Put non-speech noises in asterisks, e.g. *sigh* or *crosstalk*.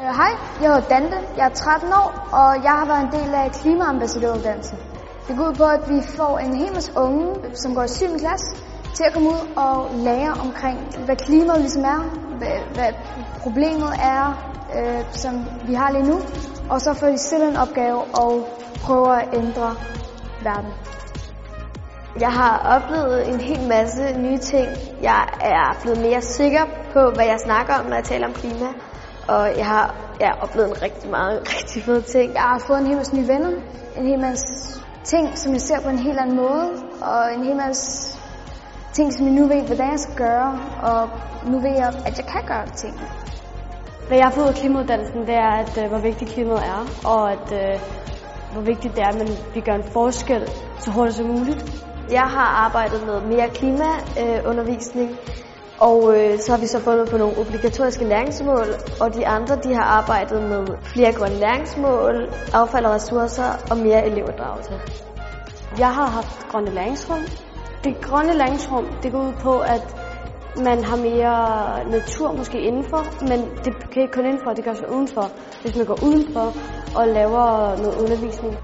Øh, hej, jeg hedder Dante, jeg er 13 år, og jeg har været en del af klimaambassadøruddannelsen. Det går ud på, at vi får en hel masse unge, som går i 7. klasse, til at komme ud og lære omkring, hvad klimaet ligesom er, hvad, hvad problemet er, øh, som vi har lige nu, og så får de selv en opgave og prøver at ændre verden. Jeg har oplevet en hel masse nye ting. Jeg er blevet mere sikker på, hvad jeg snakker om, når jeg taler om klima. Og jeg har, jeg har oplevet en rigtig meget *laughs* rigtig fede ting. Jeg har fået en hel masse nye venner, en hel masse ting, som jeg ser på en helt anden måde, og en hel masse ting, som jeg nu ved, hvordan jeg skal gøre, og nu ved jeg, at jeg kan gøre tingene. Hvad jeg har fået ud af klimauddannelsen, det er, at, øh, hvor vigtigt klimaet er, og at, øh, hvor vigtigt det er, at man, vi gør en forskel så hurtigt som muligt. Jeg har arbejdet med mere klimaundervisning, og øh, så har vi så fundet på nogle obligatoriske læringsmål, og de andre de har arbejdet med flere grønne læringsmål, affald og ressourcer og mere elevinddragelse. Jeg har haft grønne læringsrum. Det grønne læringsrum, det går ud på, at man har mere natur måske indenfor, men det kan ikke kun indenfor, det kan også udenfor. Hvis man går udenfor og laver noget undervisning.